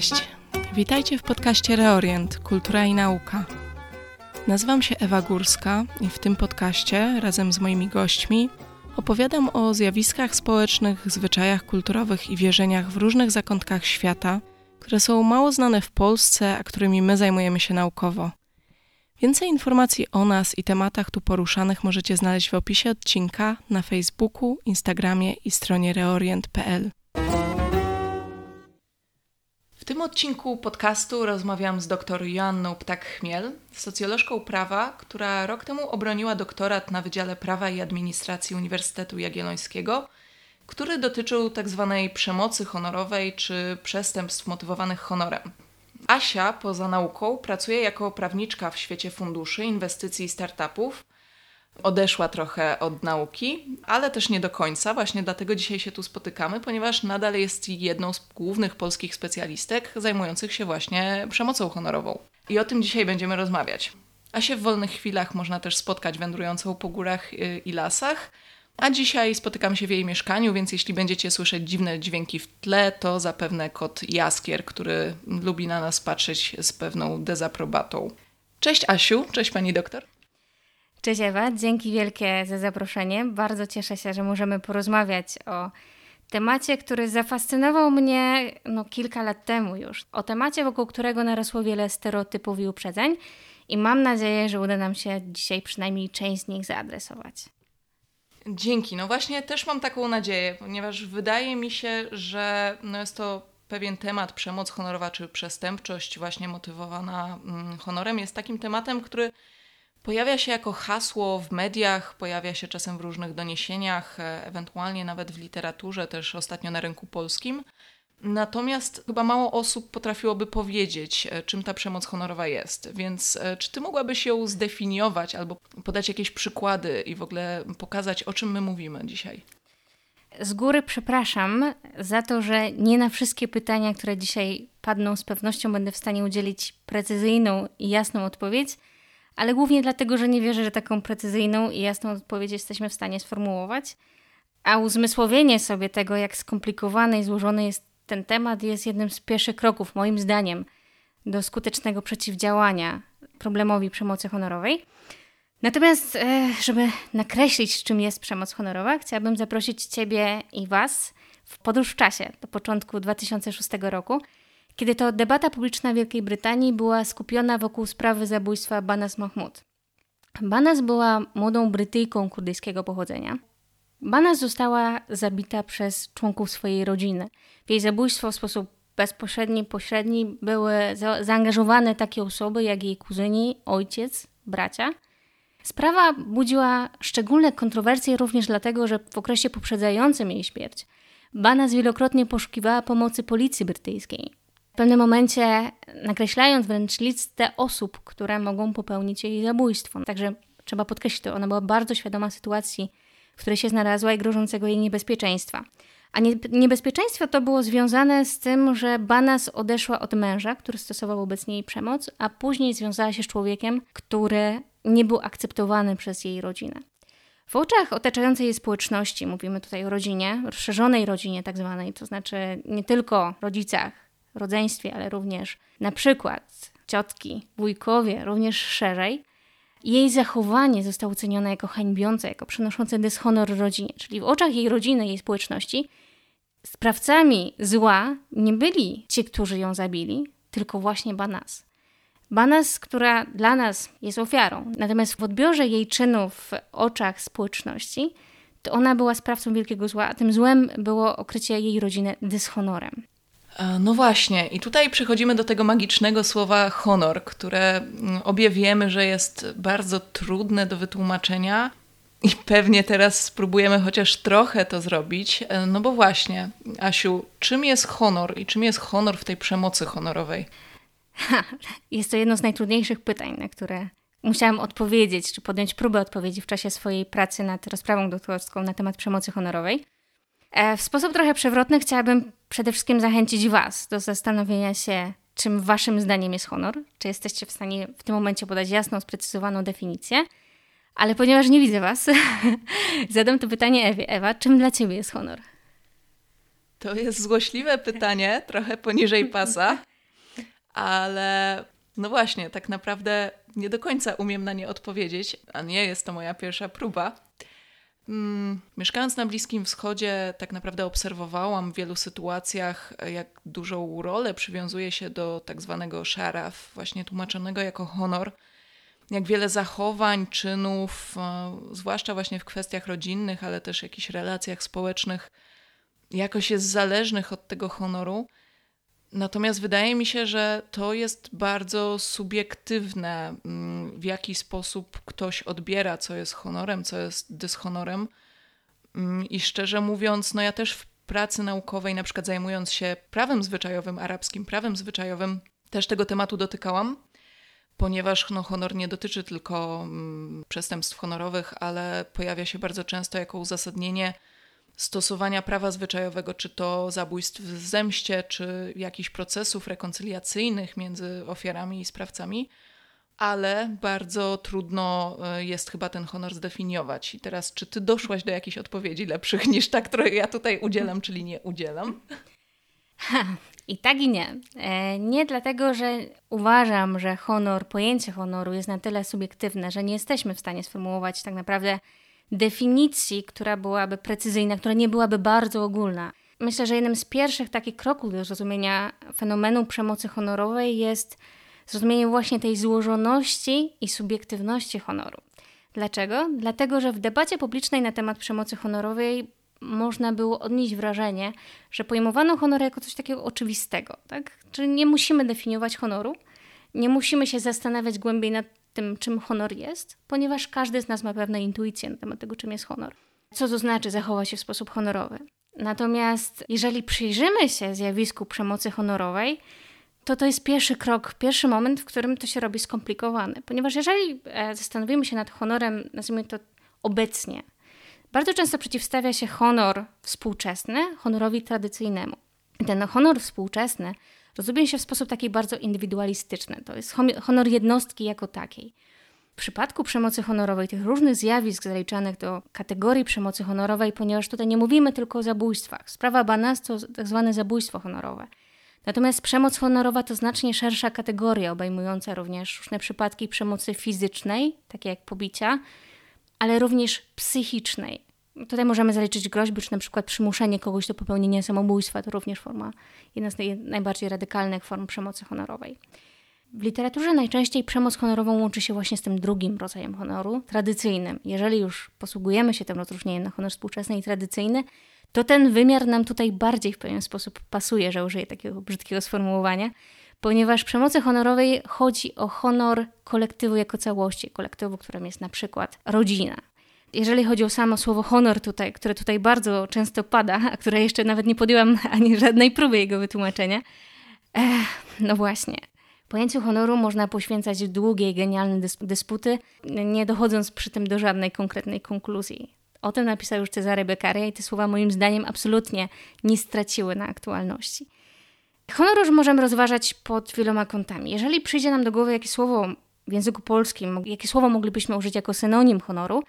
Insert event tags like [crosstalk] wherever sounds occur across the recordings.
Cześć. Witajcie w podcaście Reorient Kultura i Nauka. Nazywam się Ewa Górska i w tym podcaście razem z moimi gośćmi opowiadam o zjawiskach społecznych, zwyczajach kulturowych i wierzeniach w różnych zakątkach świata, które są mało znane w Polsce, a którymi my zajmujemy się naukowo. Więcej informacji o nas i tematach tu poruszanych możecie znaleźć w opisie odcinka na Facebooku, Instagramie i stronie reorient.pl. W tym odcinku podcastu rozmawiam z dr Joanną Ptak-Chmiel, socjolożką prawa, która rok temu obroniła doktorat na Wydziale Prawa i Administracji Uniwersytetu Jagiellońskiego, który dotyczył tzw. Tak przemocy honorowej czy przestępstw motywowanych honorem. Asia poza nauką pracuje jako prawniczka w świecie funduszy, inwestycji i startupów. Odeszła trochę od nauki, ale też nie do końca. Właśnie dlatego dzisiaj się tu spotykamy, ponieważ nadal jest jedną z głównych polskich specjalistek zajmujących się właśnie przemocą honorową. I o tym dzisiaj będziemy rozmawiać. Asie w wolnych chwilach można też spotkać wędrującą po górach y, i lasach. A dzisiaj spotykam się w jej mieszkaniu, więc jeśli będziecie słyszeć dziwne dźwięki w tle, to zapewne kot Jaskier, który lubi na nas patrzeć z pewną dezaprobatą. Cześć Asiu, cześć pani doktor. Cześć Ewa, dzięki wielkie za zaproszenie. Bardzo cieszę się, że możemy porozmawiać o temacie, który zafascynował mnie no, kilka lat temu już. O temacie, wokół którego narosło wiele stereotypów i uprzedzeń i mam nadzieję, że uda nam się dzisiaj przynajmniej część z nich zaadresować. Dzięki. No właśnie też mam taką nadzieję, ponieważ wydaje mi się, że no jest to pewien temat, przemoc honorowa czy przestępczość właśnie motywowana mm, honorem jest takim tematem, który pojawia się jako hasło w mediach, pojawia się czasem w różnych doniesieniach, e, ewentualnie nawet w literaturze, też ostatnio na rynku polskim. Natomiast chyba mało osób potrafiłoby powiedzieć, e, czym ta przemoc honorowa jest. Więc e, czy ty mogłabyś ją zdefiniować albo podać jakieś przykłady i w ogóle pokazać, o czym my mówimy dzisiaj? Z góry przepraszam za to, że nie na wszystkie pytania, które dzisiaj padną, z pewnością będę w stanie udzielić precyzyjną i jasną odpowiedź, ale głównie dlatego, że nie wierzę, że taką precyzyjną i jasną odpowiedź jesteśmy w stanie sformułować. A uzmysłowienie sobie tego, jak skomplikowany i złożony jest ten temat jest jednym z pierwszych kroków, moim zdaniem, do skutecznego przeciwdziałania problemowi przemocy honorowej. Natomiast, e, żeby nakreślić, czym jest przemoc honorowa, chciałabym zaprosić Ciebie i Was w podróż w czasie do początku 2006 roku, kiedy to debata publiczna Wielkiej Brytanii była skupiona wokół sprawy zabójstwa Banas Mahmud. Banas była młodą Brytyjką kurdyjskiego pochodzenia. Banas została zabita przez członków swojej rodziny. W jej zabójstwo w sposób bezpośredni, pośredni były za zaangażowane takie osoby jak jej kuzyni, ojciec, bracia. Sprawa budziła szczególne kontrowersje również dlatego, że w okresie poprzedzającym jej śmierć Banas wielokrotnie poszukiwała pomocy policji brytyjskiej. Pewnym momencie nakreślając wręcz listę osób, które mogą popełnić jej zabójstwo. Także trzeba podkreślić to, ona była bardzo świadoma sytuacji w której się znalazła i grożącego jej niebezpieczeństwa. A nie, niebezpieczeństwo to było związane z tym, że Banas odeszła od męża, który stosował wobec niej przemoc, a później związała się z człowiekiem, który nie był akceptowany przez jej rodzinę. W oczach otaczającej jej społeczności, mówimy tutaj o rodzinie, rozszerzonej rodzinie tak zwanej, to znaczy nie tylko rodzicach, rodzeństwie, ale również na przykład ciotki, wujkowie, również szerzej, jej zachowanie zostało ocenione jako hańbiące, jako przynoszące dyshonor rodzinie, czyli w oczach jej rodziny, jej społeczności, sprawcami zła nie byli ci, którzy ją zabili, tylko właśnie Banas. Banas, która dla nas jest ofiarą, natomiast w odbiorze jej czynów w oczach społeczności, to ona była sprawcą wielkiego zła, a tym złem było okrycie jej rodziny dyshonorem. E, no właśnie, i tutaj przechodzimy do tego magicznego słowa honor, które mm, obie wiemy, że jest bardzo trudne do wytłumaczenia. I pewnie teraz spróbujemy chociaż trochę to zrobić. E, no bo właśnie, Asiu, czym jest honor i czym jest honor w tej przemocy honorowej? Ha, jest to jedno z najtrudniejszych pytań, na które musiałam odpowiedzieć, czy podjąć próbę odpowiedzi w czasie swojej pracy nad rozprawą doktorską na temat przemocy honorowej. E, w sposób trochę przewrotny chciałabym przede wszystkim zachęcić Was do zastanowienia się, czym Waszym zdaniem jest honor. Czy jesteście w stanie w tym momencie podać jasną, sprecyzowaną definicję? Ale ponieważ nie widzę Was, [laughs] zadam to pytanie Ewie. Ewa, czym dla Ciebie jest honor? To jest złośliwe pytanie, trochę poniżej pasa. ale no właśnie, tak naprawdę nie do końca umiem na nie odpowiedzieć, a nie jest to moja pierwsza próba. Hmm, mieszkając na Bliskim Wschodzie, tak naprawdę obserwowałam w wielu sytuacjach, jak dużą rolę przywiązuje się do tak zwanego szaraf, właśnie tłumaczonego jako honor. Jak wiele zachowań, czynów, e, zwłaszcza właśnie w kwestiach rodzinnych, ale też jakichś relacjach społecznych, jakoś jest zależnych od tego honoru. Natomiast wydaje mi się, że to jest bardzo subiektywne, mm, w jaki sposób ktoś odbiera, co jest honorem, co jest dyshonorem. Mm, I szczerze mówiąc, no ja też w pracy naukowej, na przykład zajmując się prawem zwyczajowym, arabskim prawem zwyczajowym, też tego tematu dotykałam, ponieważ no, honor nie dotyczy tylko mm, przestępstw honorowych, ale pojawia się bardzo często jako uzasadnienie stosowania prawa zwyczajowego, czy to zabójstw w zemście, czy jakichś procesów rekoncyliacyjnych między ofiarami i sprawcami, ale bardzo trudno e, jest chyba ten honor zdefiniować. I teraz, czy ty doszłaś do jakichś odpowiedzi lepszych niż ta, której ja tutaj udzielam, czyli nie udzielam? Ha, [laughs] I tak i nie. E, nie dlatego, że uważam, że honor, pojęcie honoru jest na tyle subiektywne, że nie jesteśmy w stanie sformułować tak naprawdę definicji, która byłaby precyzyjna, która nie byłaby bardzo ogólna. Myślę, że jednym z pierwszych takich kroków do zrozumienia fenomenu przemocy honorowej jest zrozumienie właśnie tej złożoności i subiektywności honoru. Dlaczego? Dlatego, że w debacie publicznej na temat przemocy honorowej można było odnieść wrażenie, że pojmowano honor jako coś takiego oczywistego, tak? Czyli nie musimy definiować honoru, nie musimy się zastanawiać głębiej nad tym, czym honor jest, ponieważ każdy z nas ma pewne intuicje na temat tego, czym jest honor. Co to znaczy zachować się w sposób honorowy? Natomiast jeżeli przyjrzymy się zjawisku przemocy honorowej, to to jest pierwszy krok, pierwszy moment, w którym to się robi skomplikowane. Ponieważ jeżeli e, zastanowimy się nad honorem, nazwijmy to obecnie, bardzo często przeciwstawia się honor współczesny honorowi tradycyjnemu. Ten honor współczesny rozumie się w sposób taki bardzo indywidualistyczny. To jest honor jednostki jako takiej. W przypadku przemocy honorowej, tych różnych zjawisk zaliczanych do kategorii przemocy honorowej, ponieważ tutaj nie mówimy tylko o zabójstwach. Sprawa Banas to tak zwane zabójstwo honorowe. Natomiast przemoc honorowa to znacznie szersza kategoria, obejmująca również różne przypadki przemocy fizycznej, takie jak pobicia, ale również psychicznej, Tutaj możemy zaliczyć groźby, czy na przykład przymuszenie kogoś do popełnienia samobójstwa. To również forma, jedna z najbardziej radykalnych form przemocy honorowej. W literaturze najczęściej przemoc honorową łączy się właśnie z tym drugim rodzajem honoru, tradycyjnym. Jeżeli już posługujemy się tym rozróżnieniem na honor współczesny i tradycyjny, to ten wymiar nam tutaj bardziej w pewien sposób pasuje, że użyję takiego brzydkiego sformułowania, ponieważ przemocy honorowej chodzi o honor kolektywu jako całości, kolektywu, którym jest na przykład rodzina, jeżeli chodzi o samo słowo honor tutaj, które tutaj bardzo często pada, a które jeszcze nawet nie podjęłam ani żadnej próby jego wytłumaczenia, Ech, no właśnie. Pojęciu honoru można poświęcać długie i genialne dys dysputy, nie dochodząc przy tym do żadnej konkretnej konkluzji. O tym napisał już Cezary Beccaria i te słowa moim zdaniem absolutnie nie straciły na aktualności. Honor już możemy rozważać pod wieloma kątami. Jeżeli przyjdzie nam do głowy jakieś słowo w języku polskim, jakie słowo moglibyśmy użyć jako synonim honoru,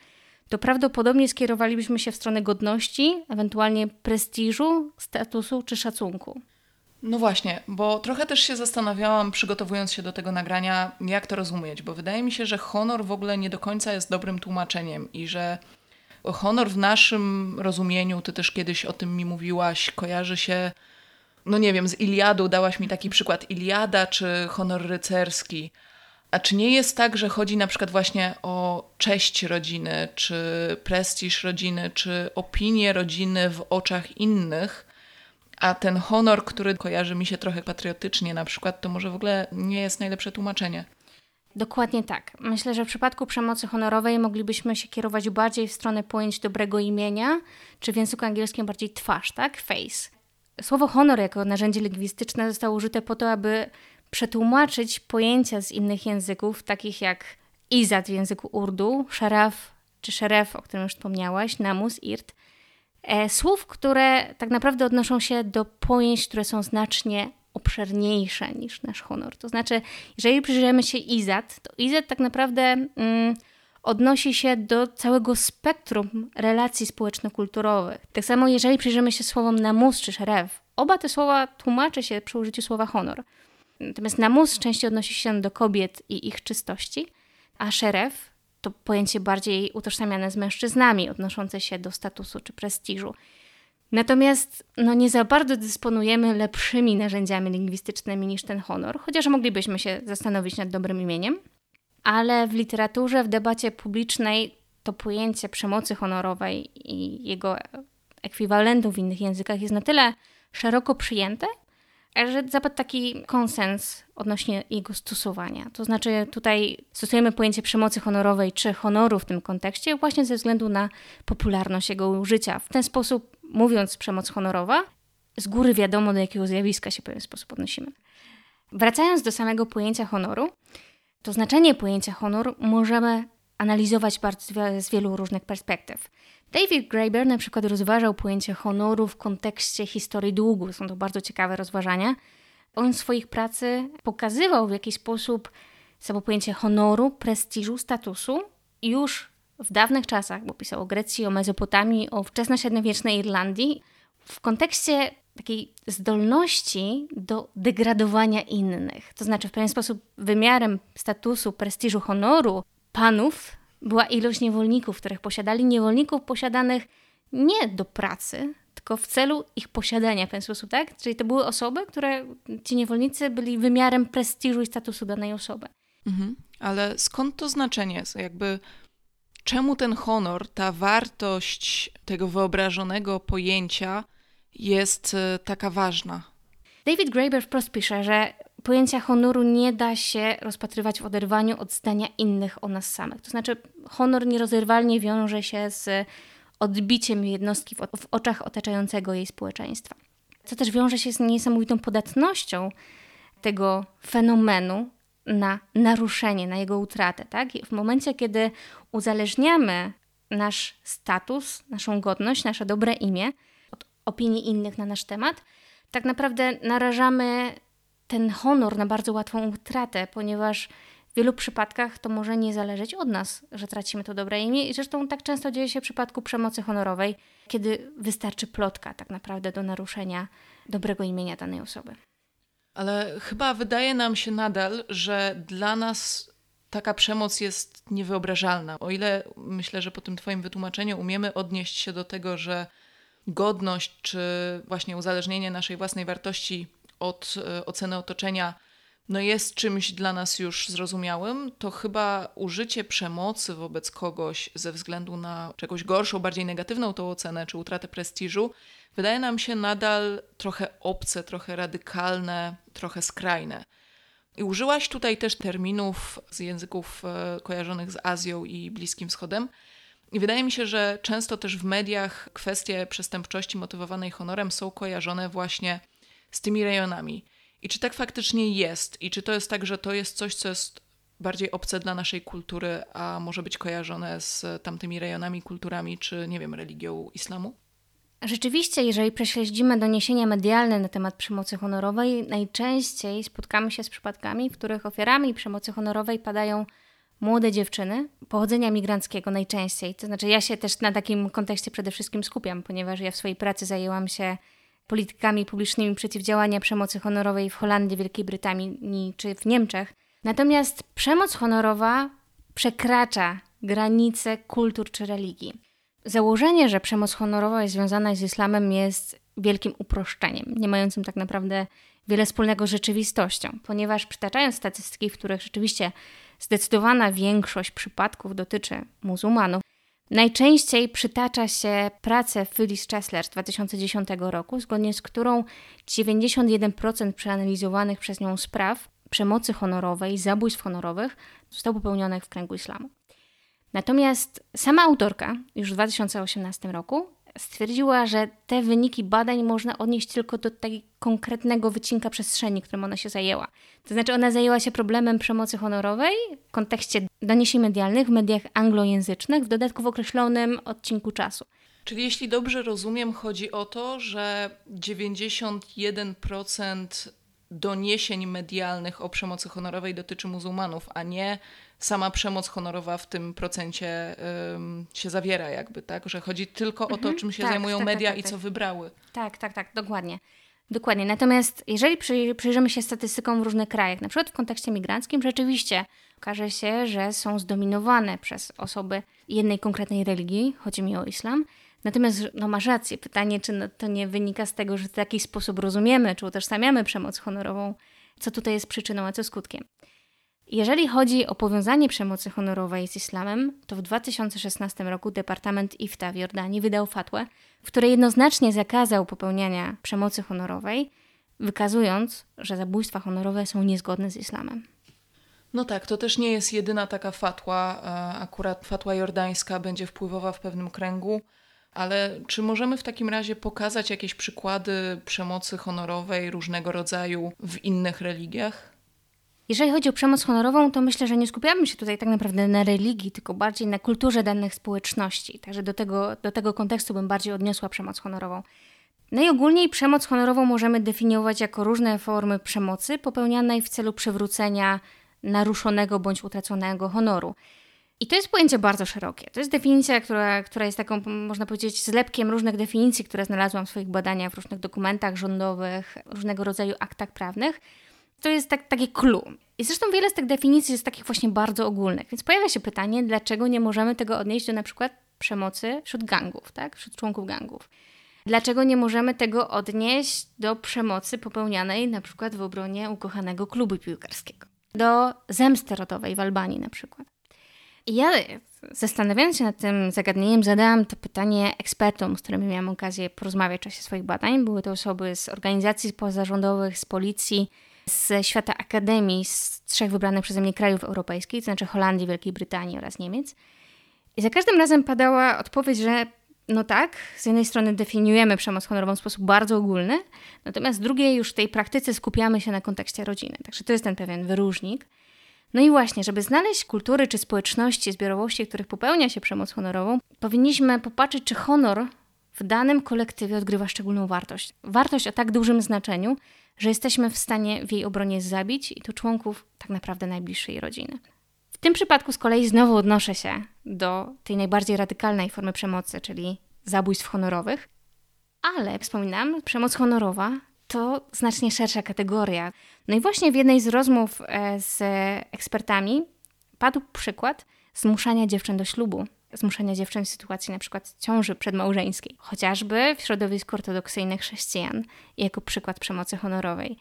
to prawdopodobnie skierowalibyśmy się w stronę godności, ewentualnie prestiżu, statusu czy szacunku. No właśnie, bo trochę też się zastanawiałam, przygotowując się do tego nagrania, jak to rozumieć, bo wydaje mi się, że honor w ogóle nie do końca jest dobrym tłumaczeniem i że honor w naszym rozumieniu, ty też kiedyś o tym mi mówiłaś, kojarzy się, no nie wiem, z Iliadą, dałaś mi taki przykład Iliada czy honor rycerski. A czy nie jest tak, że chodzi na przykład właśnie o cześć rodziny, czy prestiż rodziny, czy opinię rodziny w oczach innych, a ten honor, który kojarzy mi się trochę patriotycznie na przykład, to może w ogóle nie jest najlepsze tłumaczenie. Dokładnie tak. Myślę, że w przypadku przemocy honorowej moglibyśmy się kierować bardziej w stronę pojęć dobrego imienia, czy w języku angielskim bardziej twarz, tak? Face. Słowo honor jako narzędzie lingwistyczne zostało użyte po to, aby przetłumaczyć pojęcia z innych języków, takich jak izat w języku urdu, szaraf czy szeref, o którym już wspomniałaś, namus, irt, e, słów, które tak naprawdę odnoszą się do pojęć, które są znacznie obszerniejsze niż nasz honor. To znaczy, jeżeli przyjrzymy się izat, to izat tak naprawdę mm, odnosi się do całego spektrum relacji społeczno-kulturowych. Tak samo, jeżeli przyjrzymy się słowom namus czy szeref, oba te słowa tłumaczy się przy użyciu słowa honor. Natomiast namus częściej odnosi się do kobiet i ich czystości, a szeref to pojęcie bardziej utożsamiane z mężczyznami, odnoszące się do statusu czy prestiżu. Natomiast no, nie za bardzo dysponujemy lepszymi narzędziami lingwistycznymi niż ten honor, chociaż moglibyśmy się zastanowić nad dobrym imieniem. Ale w literaturze, w debacie publicznej to pojęcie przemocy honorowej i jego ekwiwalentów w innych językach jest na tyle szeroko przyjęte, że zapadł taki konsens odnośnie jego stosowania. To znaczy, tutaj stosujemy pojęcie przemocy honorowej czy honoru w tym kontekście właśnie ze względu na popularność jego użycia. W ten sposób, mówiąc przemoc honorowa, z góry wiadomo, do jakiego zjawiska się w pewien sposób odnosimy. Wracając do samego pojęcia honoru, to znaczenie pojęcia honor możemy analizować bardzo z wielu różnych perspektyw. David Graeber na przykład rozważał pojęcie honoru w kontekście historii długu. Są to bardzo ciekawe rozważania. On w swoich pracy pokazywał w jaki sposób samo pojęcie honoru, prestiżu, statusu już w dawnych czasach, bo pisał o Grecji, o Mezopotamii, o wczesnośredniowiecznej Irlandii, w kontekście takiej zdolności do degradowania innych. To znaczy, w pewien sposób wymiarem statusu, prestiżu, honoru panów była ilość niewolników, których posiadali, niewolników posiadanych nie do pracy, tylko w celu ich posiadania w ten sposób, tak? Czyli to były osoby, które, ci niewolnicy byli wymiarem prestiżu i statusu danej osoby. Mhm. Ale skąd to znaczenie? Jakby czemu ten honor, ta wartość tego wyobrażonego pojęcia jest e, taka ważna? David Graeber wprost pisze, że pojęcia honoru nie da się rozpatrywać w oderwaniu od zdania innych o nas samych. To znaczy, honor nierozerwalnie wiąże się z odbiciem jednostki w, w oczach otaczającego jej społeczeństwa. Co też wiąże się z niesamowitą podatnością tego fenomenu na naruszenie, na jego utratę. Tak? W momencie, kiedy uzależniamy nasz status, naszą godność, nasze dobre imię od opinii innych na nasz temat, tak naprawdę narażamy ten honor na bardzo łatwą utratę, ponieważ w wielu przypadkach to może nie zależeć od nas, że tracimy to dobre imię. I zresztą tak często dzieje się w przypadku przemocy honorowej, kiedy wystarczy plotka tak naprawdę do naruszenia dobrego imienia danej osoby. Ale chyba wydaje nam się nadal, że dla nas taka przemoc jest niewyobrażalna. O ile myślę, że po tym Twoim wytłumaczeniu umiemy odnieść się do tego, że godność czy właśnie uzależnienie naszej własnej wartości od e, oceny otoczenia no jest czymś dla nas już zrozumiałym, to chyba użycie przemocy wobec kogoś ze względu na czegoś gorszą, bardziej negatywną tą ocenę czy utratę prestiżu, wydaje nam się nadal trochę obce, trochę radykalne, trochę skrajne. I użyłaś tutaj też terminów z języków e, kojarzonych z Azją i Bliskim Wschodem. I wydaje mi się, że często też w mediach kwestie przestępczości motywowanej honorem są kojarzone właśnie z tymi rejonami. I czy tak faktycznie jest? I czy to jest tak, że to jest coś, co jest bardziej obce dla naszej kultury, a może być kojarzone z tamtymi rejonami, kulturami, czy nie wiem, religią islamu? Rzeczywiście, jeżeli prześledzimy doniesienia medialne na temat przemocy honorowej, najczęściej spotkamy się z przypadkami, w których ofiarami przemocy honorowej padają młode dziewczyny pochodzenia migranckiego najczęściej. To znaczy, ja się też na takim kontekście przede wszystkim skupiam, ponieważ ja w swojej pracy zajęłam się politykami publicznymi przeciwdziałania przemocy honorowej w Holandii, Wielkiej Brytanii czy w Niemczech. Natomiast przemoc honorowa przekracza granice kultur czy religii. Założenie, że przemoc honorowa jest związana z islamem, jest wielkim uproszczeniem, nie mającym tak naprawdę wiele wspólnego z rzeczywistością, ponieważ przytaczając statystyki, w których rzeczywiście zdecydowana większość przypadków dotyczy muzułmanów, Najczęściej przytacza się pracę Phyllis Chesler z 2010 roku, zgodnie z którą 91% przeanalizowanych przez nią spraw przemocy honorowej, zabójstw honorowych zostało popełnionych w kręgu islamu. Natomiast sama autorka już w 2018 roku stwierdziła, że te wyniki badań można odnieść tylko do takiego konkretnego wycinka przestrzeni, którym ona się zajęła. To znaczy, ona zajęła się problemem przemocy honorowej w kontekście doniesień medialnych w mediach anglojęzycznych, w dodatku w określonym odcinku czasu. Czyli jeśli dobrze rozumiem, chodzi o to, że 91% doniesień medialnych o przemocy honorowej dotyczy muzułmanów, a nie sama przemoc honorowa w tym procencie się zawiera, jakby, tak? Że chodzi tylko o to, mhm. czym się tak, zajmują tak, tak media tak, i co wybrały. Tak, tak, tak, dokładnie. Dokładnie. Natomiast jeżeli przyjrzymy się statystykom w różnych krajach, na przykład w kontekście migranckim, rzeczywiście okaże się, że są zdominowane przez osoby jednej konkretnej religii, chodzi mi o islam. Natomiast no, masz rację, pytanie, czy no, to nie wynika z tego, że w jakiś sposób rozumiemy, czy utożsamiamy przemoc honorową, co tutaj jest przyczyną, a co skutkiem. Jeżeli chodzi o powiązanie przemocy honorowej z islamem, to w 2016 roku Departament IFTA w Jordanii wydał fatwę, w której jednoznacznie zakazał popełniania przemocy honorowej, wykazując, że zabójstwa honorowe są niezgodne z islamem. No tak, to też nie jest jedyna taka fatła. E, akurat fatła jordańska będzie wpływowa w pewnym kręgu. Ale czy możemy w takim razie pokazać jakieś przykłady przemocy honorowej różnego rodzaju w innych religiach? Jeżeli chodzi o przemoc honorową, to myślę, że nie skupiamy się tutaj tak naprawdę na religii, tylko bardziej na kulturze danych społeczności. Także do tego, do tego kontekstu bym bardziej odniosła przemoc honorową. Najogólniej przemoc honorową możemy definiować jako różne formy przemocy popełnianej w celu przywrócenia naruszonego bądź utraconego honoru. I to jest pojęcie bardzo szerokie. To jest definicja, która, która jest taką, można powiedzieć, zlepkiem różnych definicji, które znalazłam w swoich badaniach, w różnych dokumentach rządowych, różnego rodzaju aktach prawnych. To jest tak, takie clue. I zresztą wiele z tych definicji jest takich właśnie bardzo ogólnych. Więc pojawia się pytanie, dlaczego nie możemy tego odnieść do na przykład przemocy wśród gangów, tak? wśród członków gangów. Dlaczego nie możemy tego odnieść do przemocy popełnianej na przykład w obronie ukochanego klubu piłkarskiego? Do zemsty rodowej w Albanii na przykład. I ja zastanawiając się nad tym zagadnieniem, zadałam to pytanie ekspertom, z którymi miałam okazję porozmawiać w czasie swoich badań. Były to osoby z organizacji pozarządowych, z policji, ze świata akademii, z trzech wybranych przeze mnie krajów europejskich, to znaczy Holandii, Wielkiej Brytanii oraz Niemiec. I za każdym razem padała odpowiedź, że no tak, z jednej strony definiujemy przemoc honorową w sposób bardzo ogólny, natomiast z drugiej już w tej praktyce skupiamy się na kontekście rodziny. Także to jest ten pewien wyróżnik. No i właśnie, żeby znaleźć kultury czy społeczności, zbiorowości, w których popełnia się przemoc honorową, powinniśmy popatrzeć, czy honor w danym kolektywie odgrywa szczególną wartość. Wartość o tak dużym znaczeniu, że jesteśmy w stanie w jej obronie zabić i to członków tak naprawdę najbliższej rodziny. W tym przypadku z kolei znowu odnoszę się do tej najbardziej radykalnej formy przemocy, czyli zabójstw honorowych. Ale wspominam, przemoc honorowa to znacznie szersza kategoria. No i właśnie w jednej z rozmów e, z ekspertami padł przykład zmuszania dziewczyn do ślubu, zmuszania dziewczyn w sytuacji przykład ciąży przedmałżeńskiej, chociażby w środowisku ortodoksyjnych chrześcijan, jako przykład przemocy honorowej.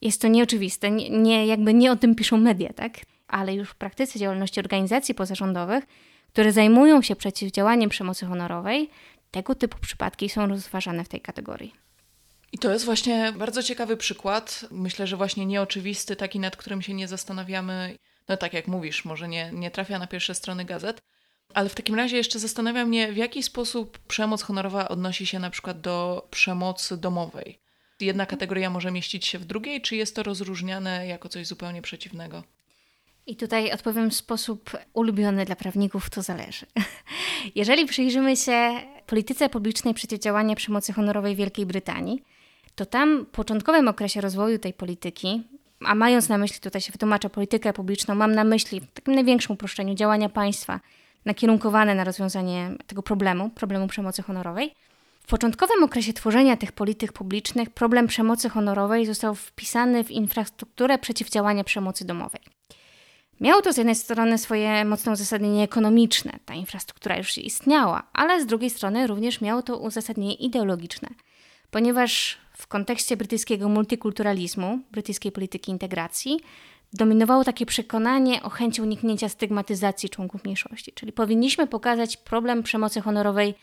Jest to nieoczywiste, nie, nie, jakby nie o tym piszą media, tak? Ale już w praktyce działalności organizacji pozarządowych, które zajmują się przeciwdziałaniem przemocy honorowej, tego typu przypadki są rozważane w tej kategorii. I to jest właśnie bardzo ciekawy przykład. Myślę, że właśnie nieoczywisty, taki nad którym się nie zastanawiamy. No tak jak mówisz, może nie, nie trafia na pierwsze strony gazet. Ale w takim razie jeszcze zastanawia mnie, w jaki sposób przemoc honorowa odnosi się na przykład do przemocy domowej. Jedna kategoria może mieścić się w drugiej, czy jest to rozróżniane jako coś zupełnie przeciwnego? I tutaj odpowiem w sposób ulubiony dla prawników, to zależy. [laughs] Jeżeli przyjrzymy się polityce publicznej przeciwdziałania przemocy honorowej Wielkiej Brytanii, to tam w początkowym okresie rozwoju tej polityki, a mając na myśli, tutaj się wytłumaczę, politykę publiczną, mam na myśli w takim największym uproszczeniu działania państwa nakierunkowane na rozwiązanie tego problemu, problemu przemocy honorowej. W początkowym okresie tworzenia tych polityk publicznych problem przemocy honorowej został wpisany w infrastrukturę przeciwdziałania przemocy domowej. Miało to z jednej strony swoje mocne uzasadnienie ekonomiczne, ta infrastruktura już istniała, ale z drugiej strony również miało to uzasadnienie ideologiczne, ponieważ w kontekście brytyjskiego multikulturalizmu, brytyjskiej polityki integracji, dominowało takie przekonanie o chęci uniknięcia stygmatyzacji członków mniejszości. Czyli powinniśmy pokazać problem przemocy honorowej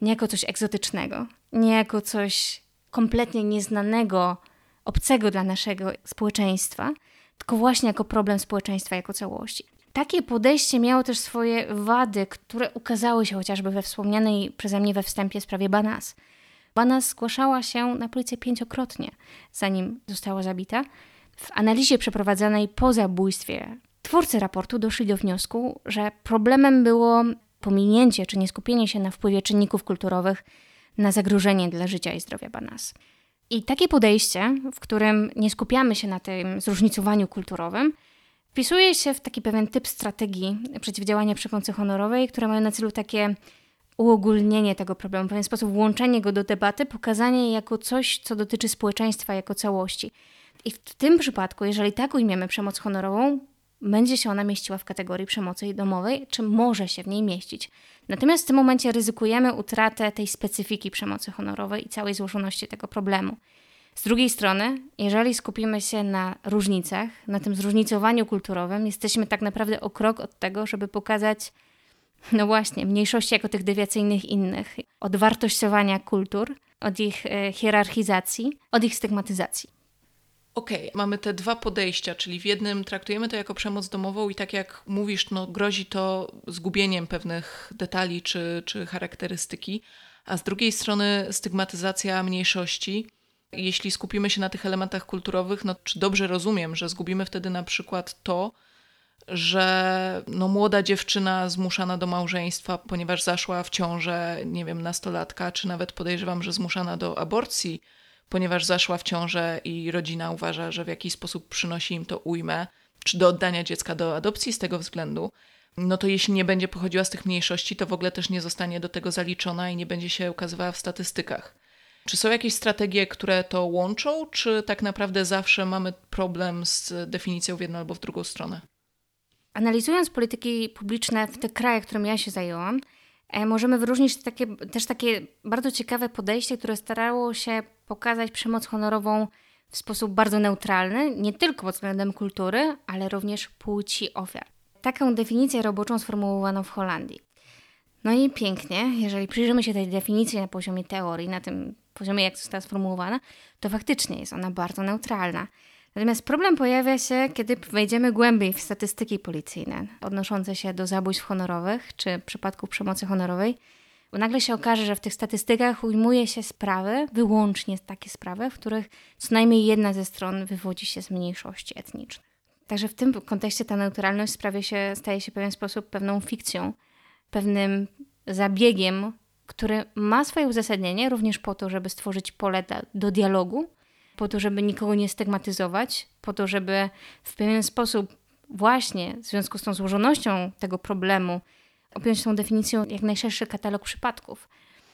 nie jako coś egzotycznego, nie jako coś kompletnie nieznanego, obcego dla naszego społeczeństwa, tylko właśnie jako problem społeczeństwa jako całości. Takie podejście miało też swoje wady, które ukazały się chociażby we wspomnianej przeze mnie we wstępie sprawie Banas. Banas zgłaszała się na policję pięciokrotnie, zanim została zabita. W analizie przeprowadzonej po zabójstwie twórcy raportu doszli do wniosku, że problemem było pominięcie czy nieskupienie się na wpływie czynników kulturowych na zagrożenie dla życia i zdrowia Banas. I takie podejście, w którym nie skupiamy się na tym zróżnicowaniu kulturowym, wpisuje się w taki pewien typ strategii przeciwdziałania przemocy honorowej, które mają na celu takie uogólnienie tego problemu, w pewien sposób włączenie go do debaty, pokazanie jako coś, co dotyczy społeczeństwa jako całości. I w tym przypadku, jeżeli tak ujmiemy przemoc honorową, będzie się ona mieściła w kategorii przemocy domowej, czy może się w niej mieścić. Natomiast w tym momencie ryzykujemy utratę tej specyfiki przemocy honorowej i całej złożoności tego problemu. Z drugiej strony, jeżeli skupimy się na różnicach, na tym zróżnicowaniu kulturowym, jesteśmy tak naprawdę o krok od tego, żeby pokazać, no właśnie, mniejszości jako tych dewiacyjnych innych, od wartościowania kultur, od ich e, hierarchizacji, od ich stygmatyzacji. Okej, okay, mamy te dwa podejścia, czyli w jednym traktujemy to jako przemoc domową i tak jak mówisz, no, grozi to zgubieniem pewnych detali czy, czy charakterystyki, a z drugiej strony stygmatyzacja mniejszości. Jeśli skupimy się na tych elementach kulturowych, no czy dobrze rozumiem, że zgubimy wtedy na przykład to, że no, młoda dziewczyna zmuszana do małżeństwa, ponieważ zaszła w ciążę, nie wiem, nastolatka, czy nawet podejrzewam, że zmuszana do aborcji, ponieważ zaszła w ciążę i rodzina uważa, że w jakiś sposób przynosi im to ujmę, czy do oddania dziecka do adopcji z tego względu, no to jeśli nie będzie pochodziła z tych mniejszości, to w ogóle też nie zostanie do tego zaliczona i nie będzie się ukazywała w statystykach. Czy są jakieś strategie, które to łączą, czy tak naprawdę zawsze mamy problem z definicją w jedną albo w drugą stronę? Analizując polityki publiczne w tych krajach, którym ja się zajęłam, e, możemy wyróżnić takie, też takie bardzo ciekawe podejście, które starało się pokazać przemoc honorową w sposób bardzo neutralny, nie tylko pod względem kultury, ale również płci ofiar. Taką definicję roboczą sformułowano w Holandii. No i pięknie, jeżeli przyjrzymy się tej definicji na poziomie teorii, na tym poziomie, jak została sformułowana, to faktycznie jest ona bardzo neutralna. Natomiast problem pojawia się, kiedy wejdziemy głębiej w statystyki policyjne odnoszące się do zabójstw honorowych czy przypadków przemocy honorowej, bo nagle się okaże, że w tych statystykach ujmuje się sprawy, wyłącznie takie sprawy, w których co najmniej jedna ze stron wywodzi się z mniejszości etnicznych. Także w tym kontekście ta neutralność sprawie się, staje się w pewien sposób pewną fikcją, pewnym zabiegiem, który ma swoje uzasadnienie również po to, żeby stworzyć pole do, dialogu, po to, żeby nikogo nie stygmatyzować, po to, żeby w pewien sposób właśnie w związku z tą złożonością tego problemu objąć tą definicją jak najszerszy katalog przypadków.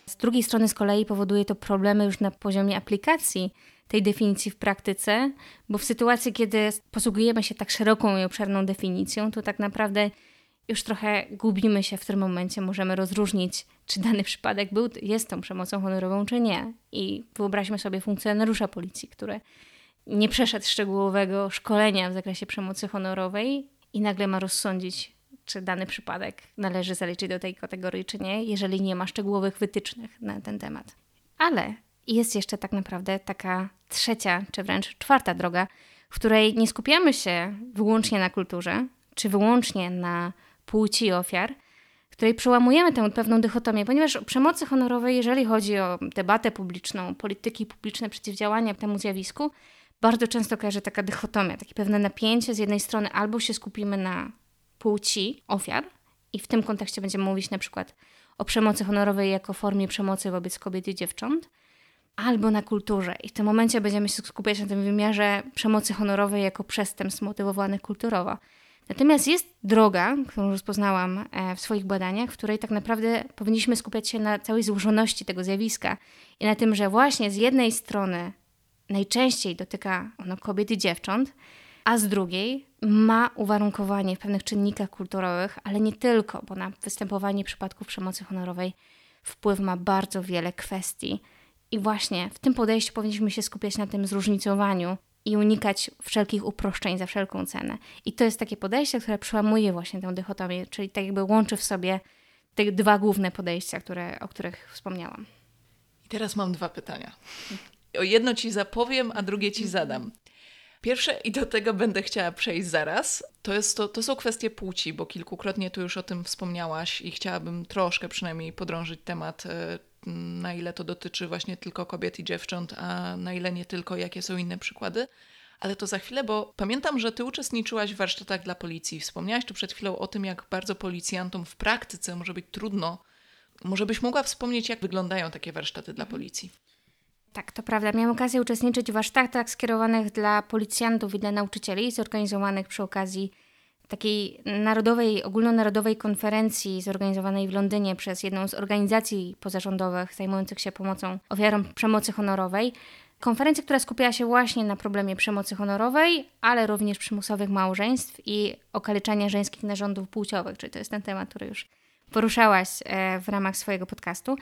Z drugiej strony z kolei powoduje to problemy już na poziomie aplikacji tej definicji w praktyce, bo w sytuacji, kiedy posługujemy się tak szeroką i obszerną definicją, to tak naprawdę już trochę gubimy się, w którym momencie możemy rozróżnić, czy dany przypadek był, jest tą przemocą honorową, czy nie. I wyobraźmy sobie funkcjonariusza policji, który nie przeszedł szczegółowego szkolenia w zakresie przemocy honorowej i nagle ma rozsądzić, czy dany przypadek należy zaliczyć do tej kategorii, czy nie, jeżeli nie ma szczegółowych wytycznych na ten temat. Ale jest jeszcze tak naprawdę taka trzecia, czy wręcz czwarta droga, w której nie skupiamy się wyłącznie na kulturze, czy wyłącznie na płci ofiar, w której przełamujemy tę pewną dychotomię, ponieważ przemocy honorowej, jeżeli chodzi o debatę publiczną, polityki publiczne, przeciwdziałania temu zjawisku, bardzo często kojarzy taka dychotomia, takie pewne napięcie. Z jednej strony albo się skupimy na płci ofiar i w tym kontekście będziemy mówić na przykład o przemocy honorowej jako formie przemocy wobec kobiet i dziewcząt, albo na kulturze. I w tym momencie będziemy się skupiać na tym wymiarze przemocy honorowej jako przestępstw motywowanych kulturowo. Natomiast jest droga, którą rozpoznałam e, w swoich badaniach, w której tak naprawdę powinniśmy skupiać się na całej złożoności tego zjawiska i na tym, że właśnie z jednej strony najczęściej dotyka ono kobiet i dziewcząt, a z drugiej ma uwarunkowanie w pewnych czynnikach kulturowych, ale nie tylko, bo na występowanie przypadków przemocy honorowej wpływ ma bardzo wiele kwestii. I właśnie w tym podejściu powinniśmy się skupiać na tym zróżnicowaniu i unikać wszelkich uproszczeń za wszelką cenę. I to jest takie podejście, które przełamuje właśnie tę dychotomię, czyli tak jakby łączy w sobie te dwa główne podejścia, które, o których wspomniałam. I teraz mam dwa pytania. O jedno ci zapowiem, a drugie ci zadam. Pierwsze, i do tego będę chciała przejść zaraz, to, jest to, to są kwestie płci, bo kilkukrotnie tu już o tym wspomniałaś i chciałabym troszkę przynajmniej podrążyć temat, e, na ile to dotyczy właśnie tylko kobiet i dziewcząt, a na ile nie tylko, jakie są inne przykłady. Ale to za chwilę, bo pamiętam, że ty uczestniczyłaś w warsztatach dla policji. Wspomniałaś tu przed chwilą o tym, jak bardzo policjantom w praktyce może być trudno. Może byś mogła wspomnieć, jak wyglądają takie warsztaty dla policji? Tak, to prawda. Miałam okazję uczestniczyć w warsztatach skierowanych dla policjantów i dla nauczycieli, zorganizowanych przy okazji takiej narodowej, ogólnonarodowej konferencji zorganizowanej w Londynie przez jedną z organizacji pozarządowych zajmujących się pomocą ofiarom przemocy honorowej. Konferencja, która skupiała się właśnie na problemie przemocy honorowej, ale również przymusowych małżeństw i okaleczania żeńskich narządów płciowych, czyli to jest ten temat, który już poruszałaś e, w ramach swojego podcastu.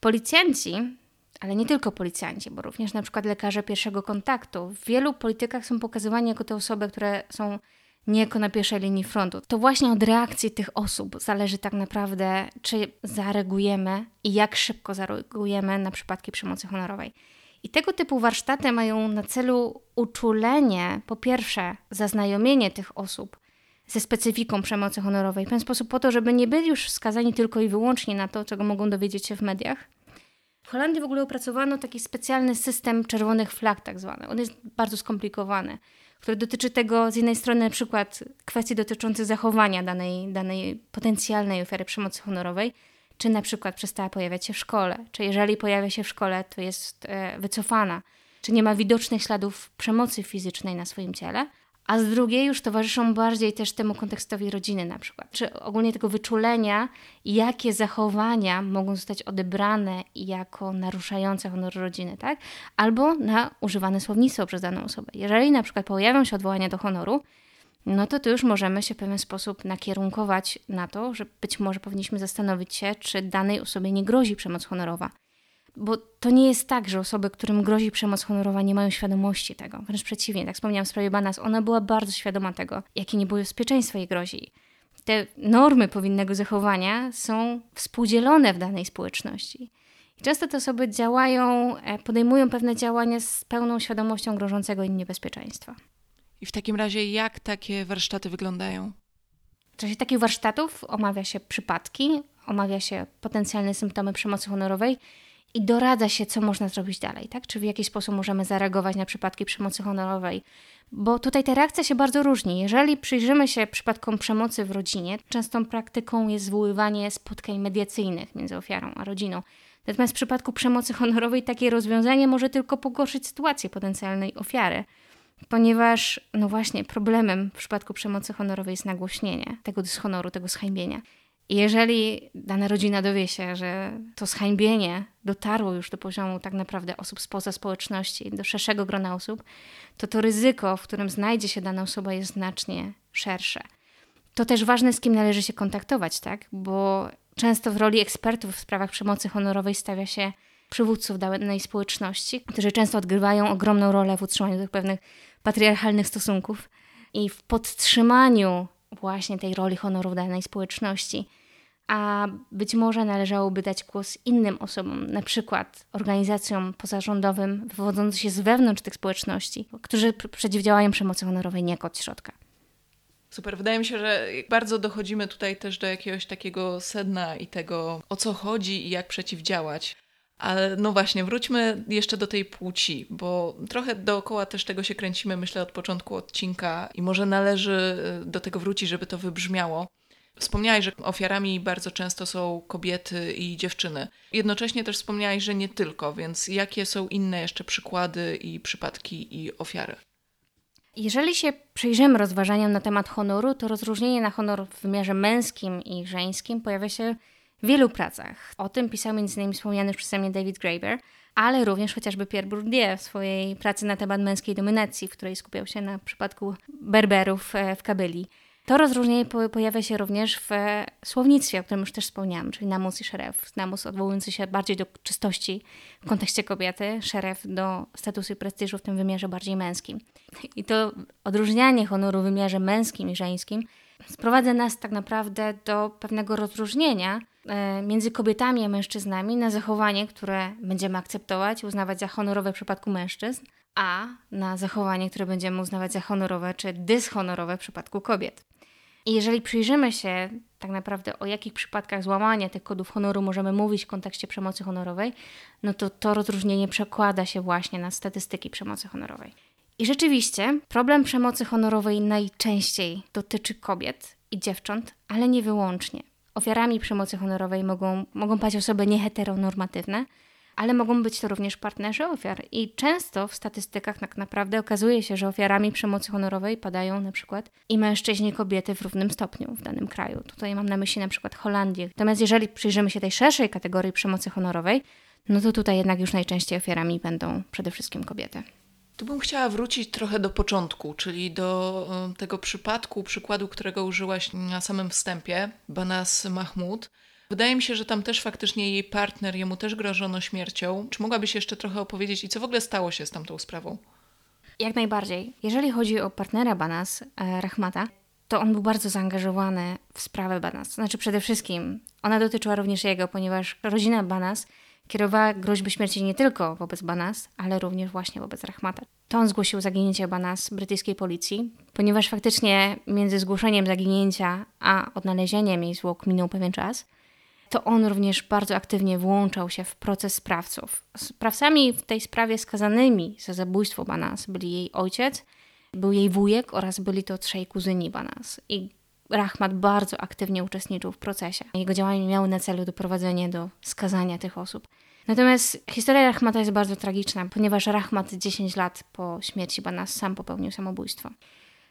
Policjanci, ale nie tylko policjanci, bo również na przykład lekarze pierwszego kontaktu, w wielu politykach są pokazywani jako te osoby, które są niejako na pierwszej linii frontu. To właśnie od reakcji tych osób zależy tak naprawdę, czy zareagujemy i jak szybko zareagujemy na przypadki przemocy honorowej. I tego typu warsztaty mają na celu uczulenie, po pierwsze, zaznajomienie tych osób ze specyfiką przemocy honorowej, w ten sposób po to, żeby nie byli już skazani tylko i wyłącznie na to, czego mogą dowiedzieć się w mediach. Holandii w ogóle opracowano taki specjalny system czerwonych flag, tak zwany. On jest bardzo skomplikowany, który dotyczy tego z jednej strony na przykład kwestii dotyczących zachowania danej, danej potencjalnej ofiary przemocy honorowej, czy na przykład przestała pojawiać się w szkole, czy jeżeli pojawia się w szkole, to jest e, wycofana, czy nie ma widocznych śladów przemocy fizycznej na swoim ciele, a z drugiej już towarzyszą bardziej też temu kontekstowi rodziny na przykład, czy ogólnie tego wyczulenia, jakie zachowania mogą zostać odebrane jako naruszające honor rodziny, tak? Albo na używane słownictwo przez daną osobę. Jeżeli na przykład pojawią się odwołania do honoru, no to tu już możemy się w pewien sposób nakierunkować na to, że być może powinniśmy zastanowić się, czy danej osobie nie grozi przemoc honorowa. Bo to nie jest tak, że osoby, którym grozi przemoc honorowa, nie mają świadomości tego. Wręcz przeciwnie, tak wspomniałam w sprawie Banas, ona była bardzo świadoma tego, jakie niebezpieczeństwo jej grozi. Te normy powinnego zachowania są współdzielone w danej społeczności. I często te osoby działają, e, podejmują pewne działania z pełną świadomością grożącego im niebezpieczeństwa. I w takim razie, jak takie warsztaty wyglądają? W czasie takich warsztatów omawia się przypadki, omawia się potencjalne symptomy przemocy honorowej i doradza się, co można zrobić dalej, tak? Czy w jaki sposób możemy zareagować na przypadki przemocy honorowej. Bo tutaj ta reakcja się bardzo różni. Jeżeli przyjrzymy się przypadkom przemocy w rodzinie, częstą praktyką jest zwoływanie spotkań mediacyjnych między ofiarą a rodziną. Natomiast w przypadku przemocy honorowej takie rozwiązanie może tylko pogorszyć sytuację potencjalnej ofiary ponieważ, no właśnie, problemem w przypadku przemocy honorowej jest nagłośnienie tego dyshonoru, tego zhańbienia. Jeżeli dana rodzina dowie się, że to zhańbienie dotarło już do poziomu tak naprawdę osób spoza społeczności, do szerszego grona osób, to to ryzyko, w którym znajdzie się dana osoba, jest znacznie szersze. To też ważne, z kim należy się kontaktować, tak? Bo często w roli ekspertów w sprawach przemocy honorowej stawia się przywódców danej społeczności, którzy często odgrywają ogromną rolę w utrzymaniu tych pewnych patriarchalnych stosunków i w podtrzymaniu właśnie tej roli honoru danej społeczności. A być może należałoby dać głos innym osobom, na przykład organizacjom pozarządowym wywodzącym się z wewnątrz tych społeczności, którzy przeciwdziałają przemocy honorowej niejako od środka. Super. Wydaje mi się, że bardzo dochodzimy tutaj też do jakiegoś takiego sedna i tego, o co chodzi i jak przeciwdziałać. Ale no właśnie, wróćmy jeszcze do tej płci, bo trochę dookoła też tego się kręcimy, myślę, od początku odcinka i może należy y, do tego wrócić, żeby to wybrzmiało. Wspomniałeś, że ofiarami bardzo często są kobiety i dziewczyny. Jednocześnie też wspomniałeś, że nie tylko, więc jakie są inne jeszcze przykłady i przypadki i ofiary? Jeżeli się przyjrzymy rozważaniom na temat honoru, to rozróżnienie na honor w wymiarze męskim i żeńskim pojawia się wielu pracach. O tym pisał m.in. wspomniany przeze mnie David Graeber, ale również chociażby Pierre Bourdieu w swojej pracy na temat męskiej dominacji, w której skupiał się na przypadku Berberów e, w Kabyli. To rozróżnienie pojawia się również w słownictwie, o którym już też wspomniałam, czyli namus i szeref. Namus odwołujący się bardziej do czystości w kontekście kobiety, szeref do statusu i prestiżu w tym wymiarze bardziej męskim. I to odróżnianie honoru w wymiarze męskim i żeńskim sprowadza nas tak naprawdę do pewnego rozróżnienia e, między kobietami a mężczyznami na zachowanie, które będziemy akceptować uznawać za honorowe w przypadku mężczyzn, a na zachowanie, które będziemy uznawać za honorowe czy dyshonorowe w przypadku kobiet. I jeżeli przyjrzymy się tak naprawdę o jakich przypadkach złamania tych kodów honoru możemy mówić w kontekście przemocy honorowej, no to to rozróżnienie przekłada się właśnie na statystyki przemocy honorowej. I rzeczywiście problem przemocy honorowej najczęściej dotyczy kobiet i dziewcząt, ale nie wyłącznie. Ofiarami przemocy honorowej mogą, mogą osoby nieheteronormatywne, ale mogą być to również partnerzy ofiar. I często w statystykach tak naprawdę okazuje się, że ofiarami przemocy honorowej padają na przykład i mężczyźni, i kobiety w równym stopniu w danym kraju. Tutaj mam na myśli na przykład Holandię. Natomiast jeżeli przyjrzymy się tej szerszej kategorii przemocy honorowej, no to tutaj jednak już najczęściej ofiarami będą przede wszystkim kobiety. Tu bym chciała wrócić trochę do początku, czyli do tego przypadku, przykładu, którego użyłaś na samym wstępie, Banas Mahmud. Wydaje mi się, że tam też faktycznie jej partner, jemu też grożono śmiercią. Czy mogłabyś jeszcze trochę opowiedzieć i co w ogóle stało się z tamtą sprawą? Jak najbardziej. Jeżeli chodzi o partnera Banas, e, Rahmata, to on był bardzo zaangażowany w sprawę Banas. Znaczy przede wszystkim ona dotyczyła również jego, ponieważ rodzina Banas kierowała groźby śmierci nie tylko wobec Banas, ale również właśnie wobec Rahmata. To on zgłosił zaginięcie Banas brytyjskiej policji, ponieważ faktycznie między zgłoszeniem zaginięcia a odnalezieniem jej zwłok minął pewien czas – to on również bardzo aktywnie włączał się w proces sprawców. Sprawcami w tej sprawie skazanymi za zabójstwo Banas byli jej ojciec, był jej wujek oraz byli to trzej kuzyni Banas. I Rahmat bardzo aktywnie uczestniczył w procesie. Jego działania miały na celu doprowadzenie do skazania tych osób. Natomiast historia Rahmata jest bardzo tragiczna, ponieważ Rahmat 10 lat po śmierci Banas sam popełnił samobójstwo.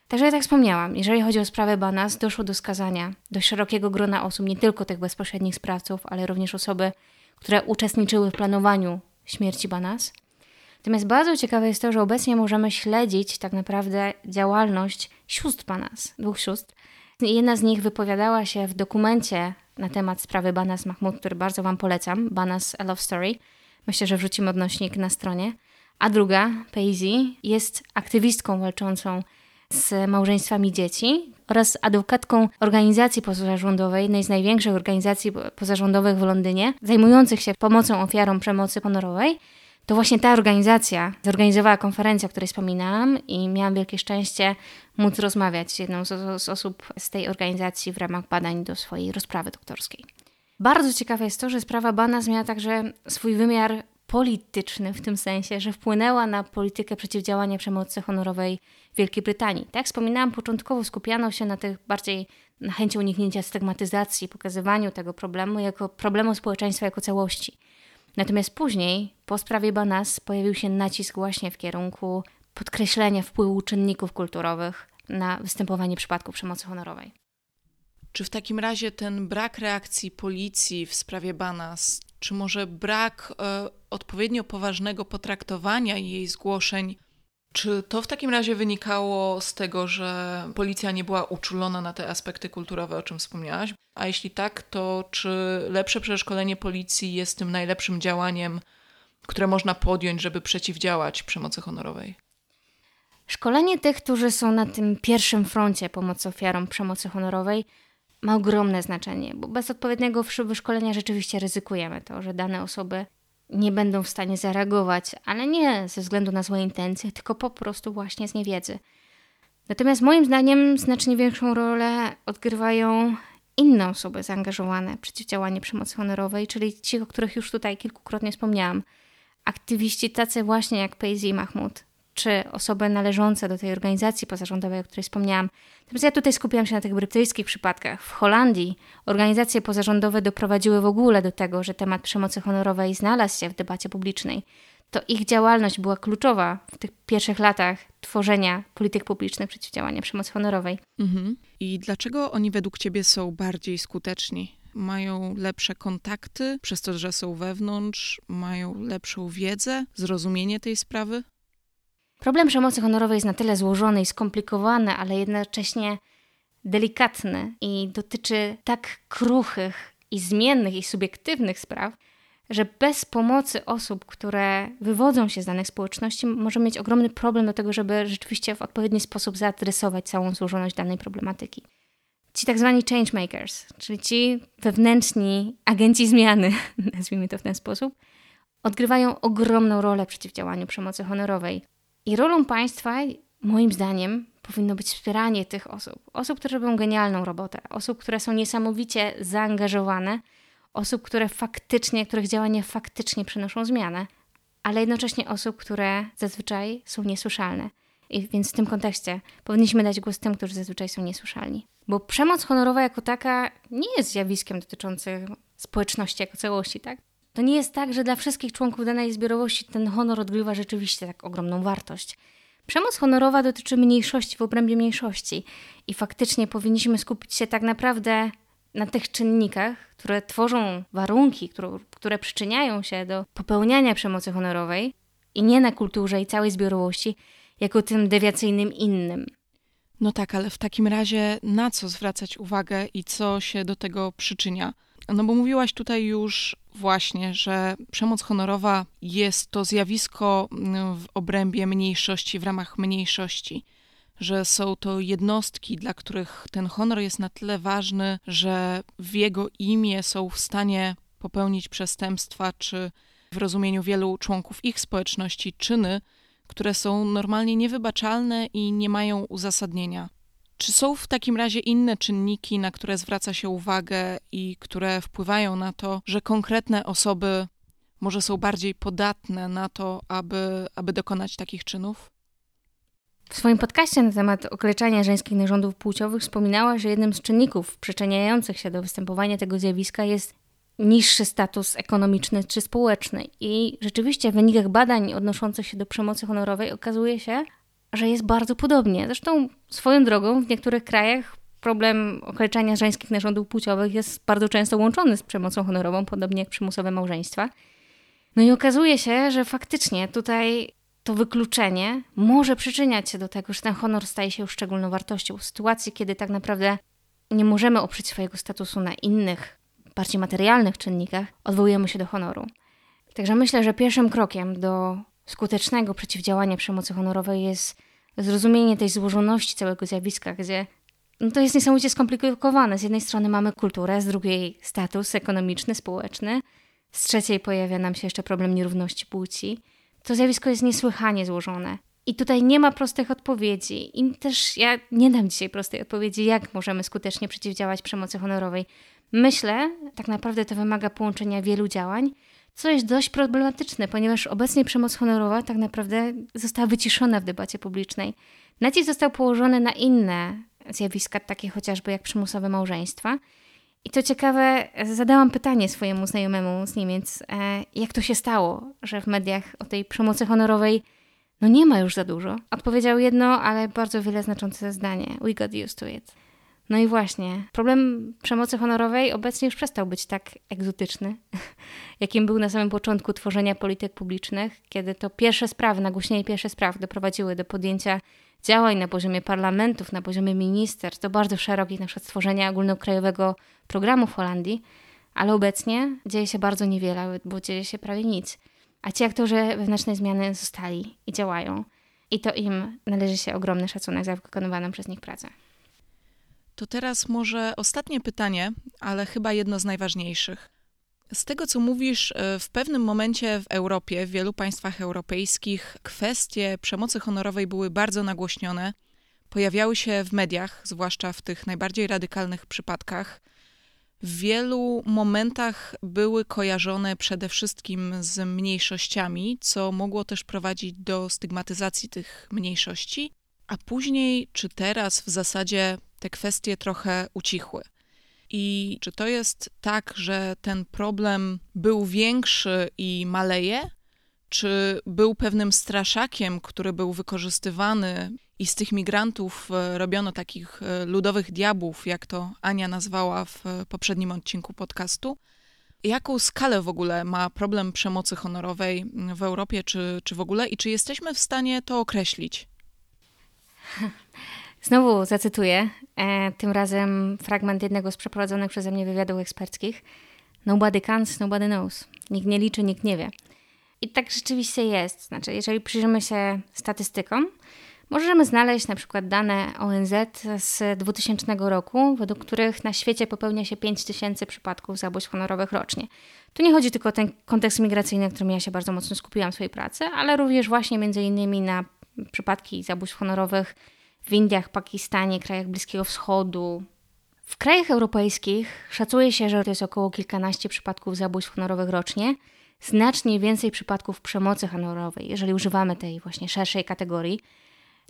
Także jak tak wspomniałam, jeżeli chodzi o sprawę Banas, doszło do skazania dość szerokiego grona osób, nie tylko tych bezpośrednich sprawców, ale również osoby, które uczestniczyły w planowaniu śmierci Banas. Natomiast bardzo ciekawe jest to, że obecnie możemy śledzić tak naprawdę działalność sióstr Banas, dwóch sióstr. Jedna z nich wypowiadała się w dokumencie na temat sprawy Banas Mahmud, który bardzo Wam polecam, Banas A Love Story. Myślę, że wrzucimy odnośnik na stronie. A druga, Paisy, jest aktywistką walczącą z małżeństwami dzieci oraz adwokatką organizacji pozarządowej, jednej z największych organizacji pozarządowych w Londynie, zajmujących się pomocą ofiarom przemocy honorowej. To właśnie ta organizacja zorganizowała konferencję, o której wspominałam, i miałam wielkie szczęście móc rozmawiać z jedną z, z osób z tej organizacji w ramach badań do swojej rozprawy doktorskiej. Bardzo ciekawe jest to, że sprawa Banas miała także swój wymiar polityczny w tym sensie, że wpłynęła na politykę przeciwdziałania przemocy honorowej Wielkiej Brytanii. Tak jak wspominałam, początkowo skupiano się na tych bardziej na chęci uniknięcia stygmatyzacji, pokazywaniu tego problemu jako problemu społeczeństwa jako całości. Natomiast później, po sprawie Banas, pojawił się nacisk właśnie w kierunku podkreślenia wpływu czynników kulturowych na występowanie przypadków przemocy honorowej. Czy w takim razie ten brak reakcji policji w sprawie Banas czy może brak e, odpowiednio poważnego potraktowania jej zgłoszeń? Czy to w takim razie wynikało z tego, że policja nie była uczulona na te aspekty kulturowe, o czym wspomniałaś? A jeśli tak, to czy lepsze przeszkolenie policji jest tym najlepszym działaniem, które można podjąć, żeby przeciwdziałać przemocy honorowej? Szkolenie tych, którzy są na tym pierwszym froncie pomocy ofiarom przemocy honorowej, ma ogromne znaczenie, bo bez odpowiedniego wyszkolenia rzeczywiście ryzykujemy to, że dane osoby nie będą w stanie zareagować, ale nie ze względu na złe intencje, tylko po prostu właśnie z niewiedzy. Natomiast moim zdaniem znacznie większą rolę odgrywają inne osoby zaangażowane w przeciwdziałanie przemocy honorowej, czyli ci, o których już tutaj kilkukrotnie wspomniałam. Aktywiści tacy właśnie jak Paisy Mahmoud, czy osoby należące do tej organizacji pozarządowej, o której wspomniałam. Natomiast ja tutaj skupiam się na tych brytyjskich przypadkach. W Holandii organizacje pozarządowe doprowadziły w ogóle do tego, że temat przemocy honorowej znalazł się w debacie publicznej. To ich działalność była kluczowa w tych pierwszych latach tworzenia polityk publicznych przeciwdziałania przemocy honorowej. Mhm. I dlaczego oni według Ciebie są bardziej skuteczni? Mają lepsze kontakty przez to, że są wewnątrz, mają lepszą wiedzę, zrozumienie tej sprawy? Problem przemocy honorowej jest na tyle złożony i skomplikowany, ale jednocześnie delikatny i dotyczy tak kruchych i zmiennych i subiektywnych spraw, że bez pomocy osób, które wywodzą się z danych społeczności, możemy mieć ogromny problem do tego, żeby rzeczywiście w odpowiedni sposób zaadresować całą złożoność danej problematyki. Ci tak zwani changemakers, czyli ci wewnętrzni agenci zmiany, [laughs] nazwijmy to w ten sposób, odgrywają ogromną rolę w przeciwdziałaniu przemocy honorowej. I rolą państwa, moim zdaniem, powinno być wspieranie tych osób. Osób, które robią genialną robotę, osób, które są niesamowicie zaangażowane, osób, które faktycznie, których działania faktycznie przynoszą zmianę, ale jednocześnie osób, które zazwyczaj są niesłyszalne. I więc w tym kontekście powinniśmy dać głos tym, którzy zazwyczaj są niesłyszalni. Bo przemoc honorowa jako taka nie jest zjawiskiem dotyczącym społeczności jako całości, tak? To nie jest tak, że dla wszystkich członków danej zbiorowości ten honor odgrywa rzeczywiście tak ogromną wartość. Przemoc honorowa dotyczy mniejszości w obrębie mniejszości i faktycznie powinniśmy skupić się tak naprawdę na tych czynnikach, które tworzą warunki, które, które przyczyniają się do popełniania przemocy honorowej i nie na kulturze i całej zbiorowości, jako tym dewiacyjnym innym. No tak, ale w takim razie na co zwracać uwagę i co się do tego przyczynia? No bo mówiłaś tutaj już właśnie, że przemoc honorowa jest to zjawisko mm, w obrębie mniejszości, w ramach mniejszości, że są to jednostki, dla których ten honor jest na tyle ważny, że w jego imię są w stanie popełnić przestępstwa, czy w rozumieniu wielu członków ich społeczności czyny, które są normalnie niewybaczalne i nie mają uzasadnienia. Czy są w takim razie inne czynniki, na które zwraca się uwagę i które wpływają na to, że konkretne osoby może są bardziej podatne na to, aby, aby dokonać takich czynów? W swoim podcaście na temat okaleczania żeńskich narządów płciowych wspominała, że jednym z czynników przyczyniających się do występowania tego zjawiska jest niższy status ekonomiczny czy społeczny. I rzeczywiście w wynikach badań odnoszących się do przemocy honorowej okazuje się, że jest bardzo podobnie. Zresztą swoją drogą w niektórych krajach problem okaleczania żeńskich narządów płciowych jest bardzo często łączony z przemocą honorową, podobnie jak przymusowe małżeństwa. No i okazuje się, że faktycznie tutaj to wykluczenie może przyczyniać się do tego, że ten honor staje się szczególną wartością. W sytuacji, kiedy tak naprawdę nie możemy oprzeć swojego statusu na innych, bardziej materialnych czynnikach, odwołujemy się do honoru. Także myślę, że pierwszym krokiem do skutecznego przeciwdziałania przemocy honorowej jest zrozumienie tej złożoności całego zjawiska, gdzie no to jest niesamowicie skomplikowane. Z jednej strony mamy kulturę, z drugiej status ekonomiczny, społeczny, z trzeciej pojawia nam się jeszcze problem nierówności płci. To zjawisko jest niesłychanie złożone. I tutaj nie ma prostych odpowiedzi. I też ja nie dam dzisiaj prostej odpowiedzi, jak możemy skutecznie przeciwdziałać przemocy honorowej. Myślę, tak naprawdę to wymaga połączenia wielu działań, co jest dość problematyczne, ponieważ obecnie przemoc honorowa tak naprawdę została wyciszona w debacie publicznej. Nacisk został położony na inne zjawiska, takie chociażby jak przymusowe małżeństwa. I to ciekawe, zadałam pytanie swojemu znajomemu z Niemiec, e, jak to się stało, że w mediach o tej przemocy honorowej no nie ma już za dużo. Odpowiedział jedno, ale bardzo wiele znaczące zdanie. We got used to it. No i właśnie, problem przemocy honorowej obecnie już przestał być tak egzotyczny, [laughs] jakim był na samym początku tworzenia polityk publicznych, kiedy to pierwsze sprawy, nagłośnienie pierwsze spraw doprowadziły do podjęcia działań na poziomie parlamentów, na poziomie ministerstw, do bardzo szerokich, na przykład stworzenia ogólnokrajowego programu w Holandii, ale obecnie dzieje się bardzo niewiele, bo dzieje się prawie nic. A ci aktorzy wewnętrznej zmiany zostali i działają. I to im należy się ogromny szacunek za wykonywaną przez nich pracę. To teraz może ostatnie pytanie, ale chyba jedno z najważniejszych. Z tego, co mówisz, e, w pewnym momencie w Europie, w wielu państwach europejskich, kwestie przemocy honorowej były bardzo nagłośnione. Pojawiały się w mediach, zwłaszcza w tych najbardziej radykalnych przypadkach. W wielu momentach były kojarzone przede wszystkim z mniejszościami, co mogło też prowadzić do stygmatyzacji tych mniejszości, a później czy teraz w zasadzie te kwestie trochę ucichły. I czy to jest tak, że ten problem był większy i maleje, czy był pewnym straszakiem, który był wykorzystywany i z tych migrantów e, robiono takich e, ludowych diabłów, jak to Ania nazwała w e, poprzednim odcinku podcastu? Jaką skalę w ogóle ma problem przemocy honorowej w Europie, czy, czy w ogóle, i czy jesteśmy w stanie to określić? [laughs] Znowu zacytuję, e, tym razem fragment jednego z przeprowadzonych przeze mnie wywiadów eksperckich. Nobody counts, nobody knows. Nikt nie liczy, nikt nie wie. I tak rzeczywiście jest. Znaczy, jeżeli przyjrzymy się statystykom, możemy znaleźć na przykład dane ONZ z 2000 roku, według których na świecie popełnia się 5000 przypadków zabójstw honorowych rocznie. Tu nie chodzi tylko o ten kontekst migracyjny, na którym ja się bardzo mocno skupiłam w swojej pracy, ale również właśnie między innymi na przypadki zabójstw honorowych w Indiach, Pakistanie, krajach Bliskiego Wschodu. W krajach europejskich szacuje się, że to jest około kilkanaście przypadków zabójstw honorowych rocznie, znacznie więcej przypadków przemocy honorowej, jeżeli używamy tej właśnie szerszej kategorii.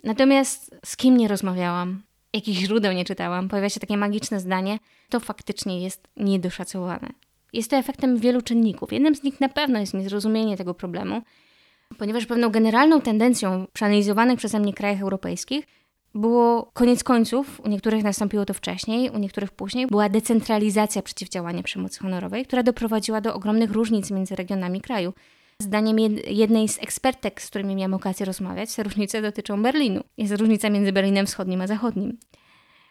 Natomiast z kim nie rozmawiałam, jakich źródeł nie czytałam, pojawia się takie magiczne zdanie, to faktycznie jest niedoszacowane. Jest to efektem wielu czynników. Jednym z nich na pewno jest niezrozumienie tego problemu, ponieważ pewną generalną tendencją przeanalizowanych przeze mnie krajach europejskich było koniec końców, u niektórych nastąpiło to wcześniej, u niektórych później, była decentralizacja przeciwdziałania przemocy honorowej, która doprowadziła do ogromnych różnic między regionami kraju. Zdaniem jednej z ekspertek, z którymi miałam okazję rozmawiać, te różnice dotyczą Berlinu. Jest różnica między Berlinem Wschodnim a Zachodnim.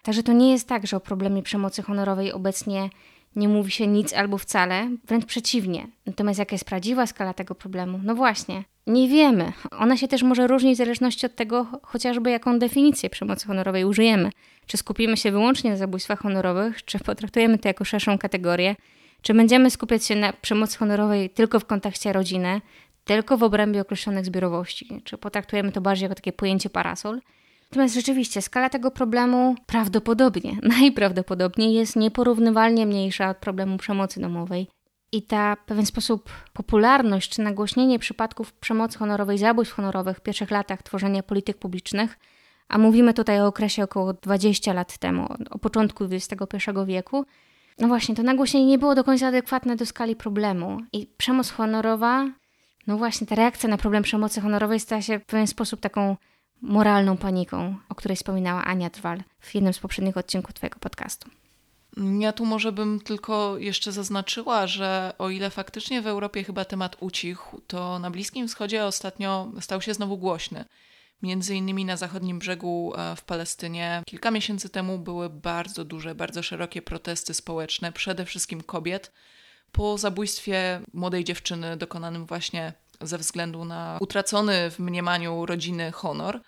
Także to nie jest tak, że o problemie przemocy honorowej obecnie nie mówi się nic albo wcale, wręcz przeciwnie. Natomiast jaka jest prawdziwa skala tego problemu? No właśnie, nie wiemy. Ona się też może różnić w zależności od tego, chociażby jaką definicję przemocy honorowej użyjemy. Czy skupimy się wyłącznie na zabójstwach honorowych, czy potraktujemy to jako szerszą kategorię, czy będziemy skupiać się na przemocy honorowej tylko w kontekście rodziny, tylko w obrębie określonych zbiorowości, czy potraktujemy to bardziej jako takie pojęcie parasol. Natomiast rzeczywiście skala tego problemu prawdopodobnie, [laughs] najprawdopodobniej jest nieporównywalnie mniejsza od problemu przemocy domowej. I ta w pewien sposób popularność czy nagłośnienie przypadków przemocy honorowej, zabójstw honorowych w pierwszych latach tworzenia polityk publicznych, a mówimy tutaj o okresie około 20 lat temu, o początku XXI wieku, no właśnie, to nagłośnienie nie było do końca adekwatne do skali problemu. I przemoc honorowa, no właśnie, ta reakcja na problem przemocy honorowej stała się w pewien sposób taką moralną paniką, o której wspominała Ania Trwal w jednym z poprzednich odcinków Twojego podcastu. Ja tu może bym tylko jeszcze zaznaczyła, że o ile faktycznie w Europie chyba temat ucichł, to na Bliskim Wschodzie ostatnio stał się znowu głośny. Między innymi na zachodnim brzegu e, w Palestynie kilka miesięcy temu były bardzo duże, bardzo szerokie protesty społeczne, przede wszystkim kobiet, po zabójstwie młodej dziewczyny dokonanym właśnie ze względu na utracony w mniemaniu rodziny honor.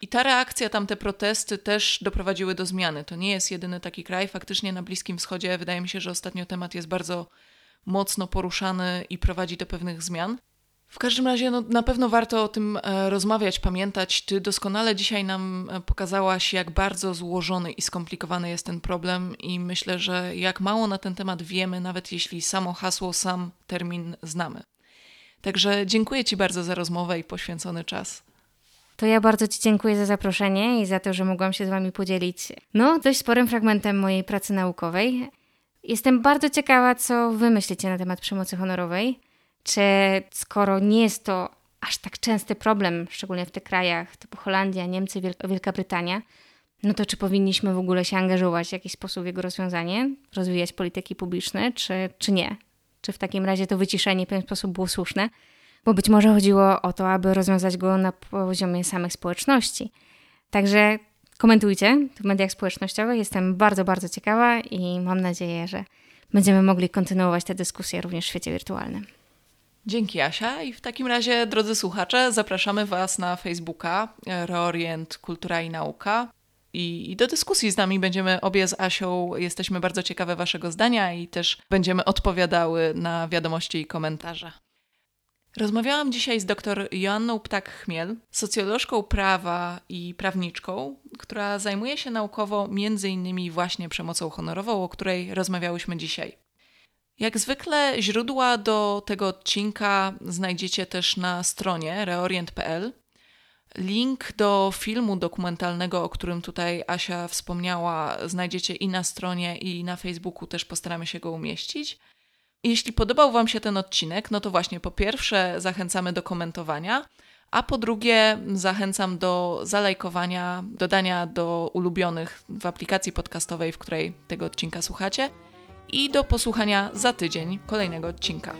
I ta reakcja, tamte protesty też doprowadziły do zmiany. To nie jest jedyny taki kraj. Faktycznie na Bliskim Wschodzie wydaje mi się, że ostatnio temat jest bardzo mocno poruszany i prowadzi do pewnych zmian. W każdym razie no, na pewno warto o tym e, rozmawiać, pamiętać. Ty doskonale dzisiaj nam e, pokazałaś, jak bardzo złożony i skomplikowany jest ten problem, i myślę, że jak mało na ten temat wiemy, nawet jeśli samo hasło, sam termin znamy. Także dziękuję Ci bardzo za rozmowę i poświęcony czas. To ja bardzo Ci dziękuję za zaproszenie i za to, że mogłam się z Wami podzielić no, dość sporym fragmentem mojej pracy naukowej. Jestem bardzo ciekawa, co Wy myślicie na temat przemocy honorowej. Czy skoro nie jest to aż tak częsty problem, szczególnie w tych krajach typu Holandia, Niemcy, Wielka Brytania, no to czy powinniśmy w ogóle się angażować w jakiś sposób w jego rozwiązanie, rozwijać polityki publiczne, czy, czy nie? Czy w takim razie to wyciszenie w pewien sposób było słuszne? Bo być może chodziło o to, aby rozwiązać go na poziomie samych społeczności. Także komentujcie w mediach społecznościowych. Jestem bardzo, bardzo ciekawa i mam nadzieję, że będziemy mogli kontynuować tę dyskusję również w świecie wirtualnym. Dzięki Asia i w takim razie, drodzy słuchacze, zapraszamy Was na Facebooka Reorient Kultura i Nauka i do dyskusji z nami będziemy obie z Asią. Jesteśmy bardzo ciekawe Waszego zdania i też będziemy odpowiadały na wiadomości i komentarze. Rozmawiałam dzisiaj z dr Joanną Ptak-Chmiel, socjolożką prawa i prawniczką, która zajmuje się naukowo innymi właśnie przemocą honorową, o której rozmawiałyśmy dzisiaj. Jak zwykle źródła do tego odcinka znajdziecie też na stronie reorient.pl. Link do filmu dokumentalnego, o którym tutaj Asia wspomniała, znajdziecie i na stronie, i na Facebooku też postaramy się go umieścić. Jeśli podobał Wam się ten odcinek, no to właśnie po pierwsze zachęcamy do komentowania, a po drugie zachęcam do zalajkowania, dodania do ulubionych w aplikacji podcastowej, w której tego odcinka słuchacie i do posłuchania za tydzień kolejnego odcinka.